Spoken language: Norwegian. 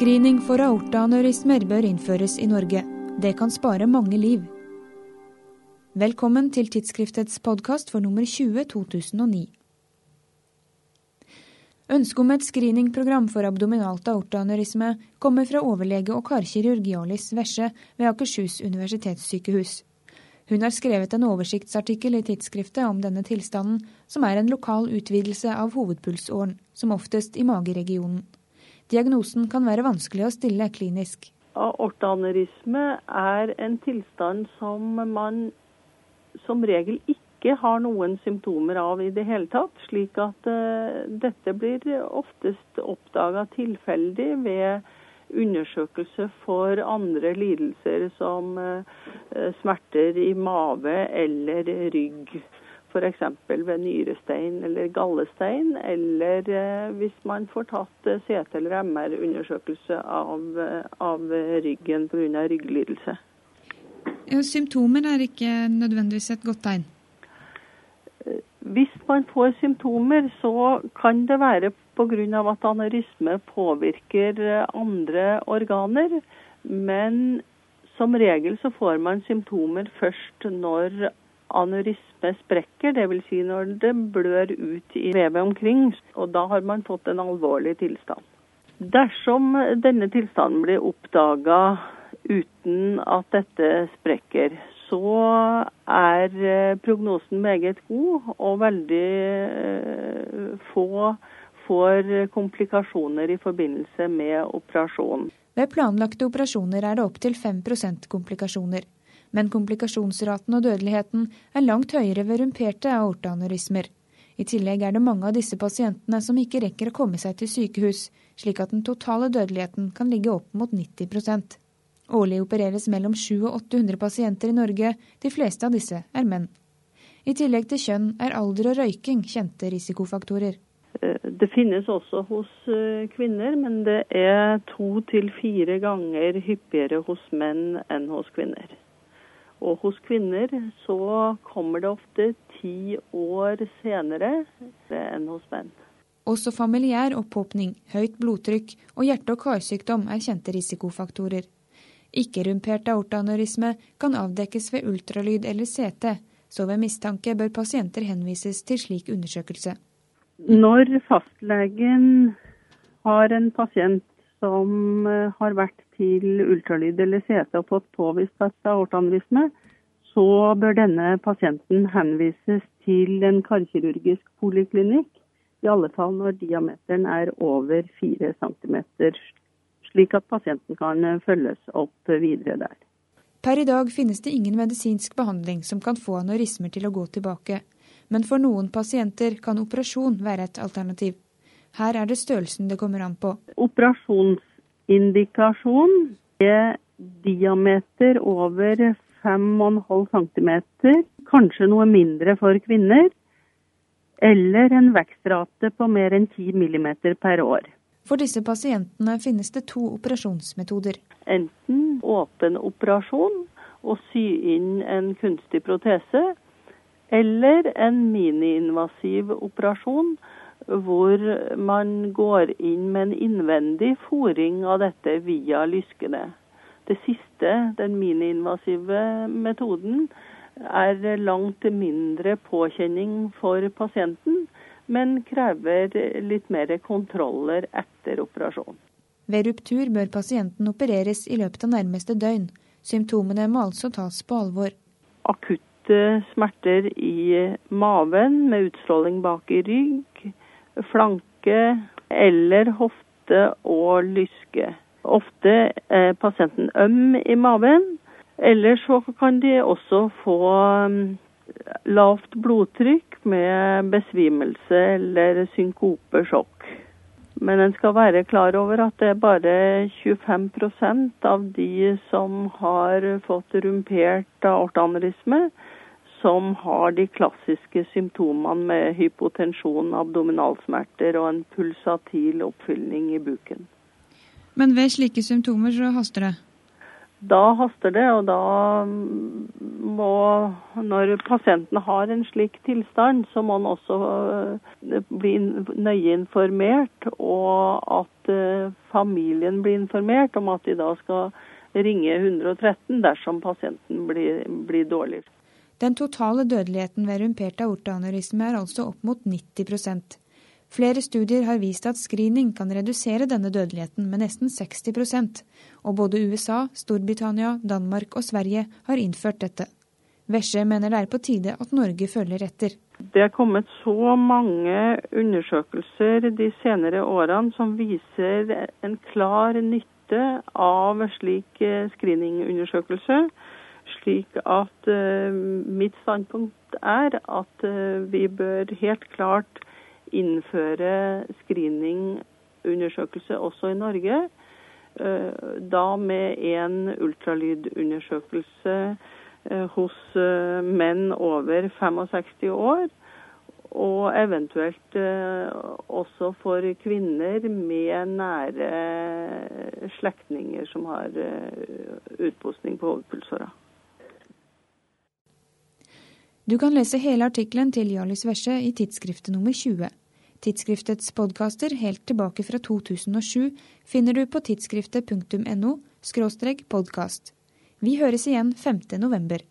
Screening for aortaaneurismer bør innføres i Norge. Det kan spare mange liv. Velkommen til tidsskriftets podkast for nummer 20 2009. Ønsket om et screeningprogram for abdominalt aortaaneurisme kommer fra overlege og karkirurg Jarlis Vesje ved Akershus universitetssykehus. Hun har skrevet en oversiktsartikkel i tidsskriftet om denne tilstanden, som er en lokal utvidelse av hovedpulsåren, som oftest i mageregionen. Diagnosen kan være vanskelig å stille klinisk. Aorteanerisme er en tilstand som man som regel ikke har noen symptomer av i det hele tatt. Slik at uh, dette blir oftest oppdaga tilfeldig ved undersøkelse for andre lidelser som uh, smerter i mage eller rygg f.eks. ved nyrestein eller gallestein, eller eh, hvis man får tatt eh, CT- eller MR-undersøkelse av, eh, av ryggen pga. rygglidelse. Symptomer er ikke nødvendigvis et godt tegn? Hvis man får symptomer, så kan det være pga. at aneurisme påvirker andre organer. Men som regel så får man symptomer først når aneurisme sprekker, dvs. Si når det blør ut i vevet omkring. Og da har man fått en alvorlig tilstand. Dersom denne tilstanden blir oppdaga uten at dette sprekker, så er eh, prognosen meget god, og veldig eh, få får komplikasjoner i forbindelse med operasjonen. Ved planlagte operasjoner er det opptil 5% komplikasjoner men komplikasjonsraten og dødeligheten er langt høyere ved rumperte aortaaneurismer. I tillegg er det mange av disse pasientene som ikke rekker å komme seg til sykehus, slik at den totale dødeligheten kan ligge opp mot 90% Årlig opereres mellom 700 og 800 pasienter i Norge, de fleste av disse er menn. I tillegg til kjønn er alder og røyking kjente risikofaktorer. Eh, det finnes også hos eh, kvinner, men det er to til fire ganger hyppigere hos menn enn hos kvinner. Og hos kvinner så kommer det ofte ti år senere enn hos menn. Også familiær opphopning, høyt blodtrykk og hjerte- og karsykdom er kjente risikofaktorer. Ikke-rumpert aortaaneurisme kan avdekkes ved ultralyd eller CT, så ved mistanke bør pasienter henvises til slik undersøkelse. Når fastlegen har en pasient som eh, har vært til ultralyd eller CT og fått påvist aortaaneurisme, så bør denne pasienten henvises til en karkirurgisk poliklinikk. I alle fall når diameteren er over 4 cm, slik at pasienten kan følges opp videre der. Per i dag finnes det ingen medisinsk behandling som kan få anorismer til å gå tilbake. Men for noen pasienter kan operasjon være et alternativ. Her er det størrelsen det kommer an på. Operasjonsindikasjon er diameter over 5,5 cm, kanskje noe mindre for kvinner, eller en vekstrate på mer enn 10 mm per år. For disse pasientene finnes det to operasjonsmetoder. Enten åpen operasjon og sy inn en kunstig protese, eller en miniinvasiv operasjon hvor man går inn med en innvendig fòring av dette via lyskene. Det siste, den miniinvasive metoden, er langt mindre påkjenning for pasienten, men krever litt mer kontroller etter operasjon. Ved ruptur bør pasienten opereres i løpet av nærmeste døgn. Symptomene må altså tas på alvor. Akutte smerter i maven med utstråling bak i rygg, flanke eller hofte og lyske. Ofte er pasienten øm i maven. Eller så kan de også få um, lavt blodtrykk med besvimelse eller synkopesjokk. Men en skal være klar over at det er bare 25% av de som har fått rumpert aortaaneurisme, som har de klassiske symptomene med hypotensjon, abdominalsmerter og en pulsatil oppfylling i buken. Men ved slike symptomer så haster det? da haster det, og da må Når pasienten har en slik tilstand, så må han også eh, bli nøye informert, og at eh, familien blir informert om at de da skal ringe 113 dersom pasienten blir, blir dårlig. Den totale dødeligheten ved rumpert aortaaneurisme er altså opp mot 90% Flere studier har vist at screening kan redusere denne dødeligheten med nesten 60% og både USA, Storbritannia, Danmark og Sverige har innført dette. Vesje mener det er på tide at Norge følger etter. Det er kommet så mange undersøkelser de senere årene som viser en klar nytte av slik eh, screeningundersøkelse. Slik at uh, mitt standpunkt er at uh, vi bør helt klart innføre screeningundersøkelse også i Norge. Uh, da med en ultralydundersøkelse hos menn over 65 år. Og eventuelt også for kvinner med nære slektninger som har utposting på hovedpulsåra. Du kan lese hele artikkelen til Jarlis Vesje i tidsskriftet nummer 20. Tidsskriftets podkaster helt tilbake fra 2007 finner du på tidsskriftet.no podkast. Vi høres igjen 5. november.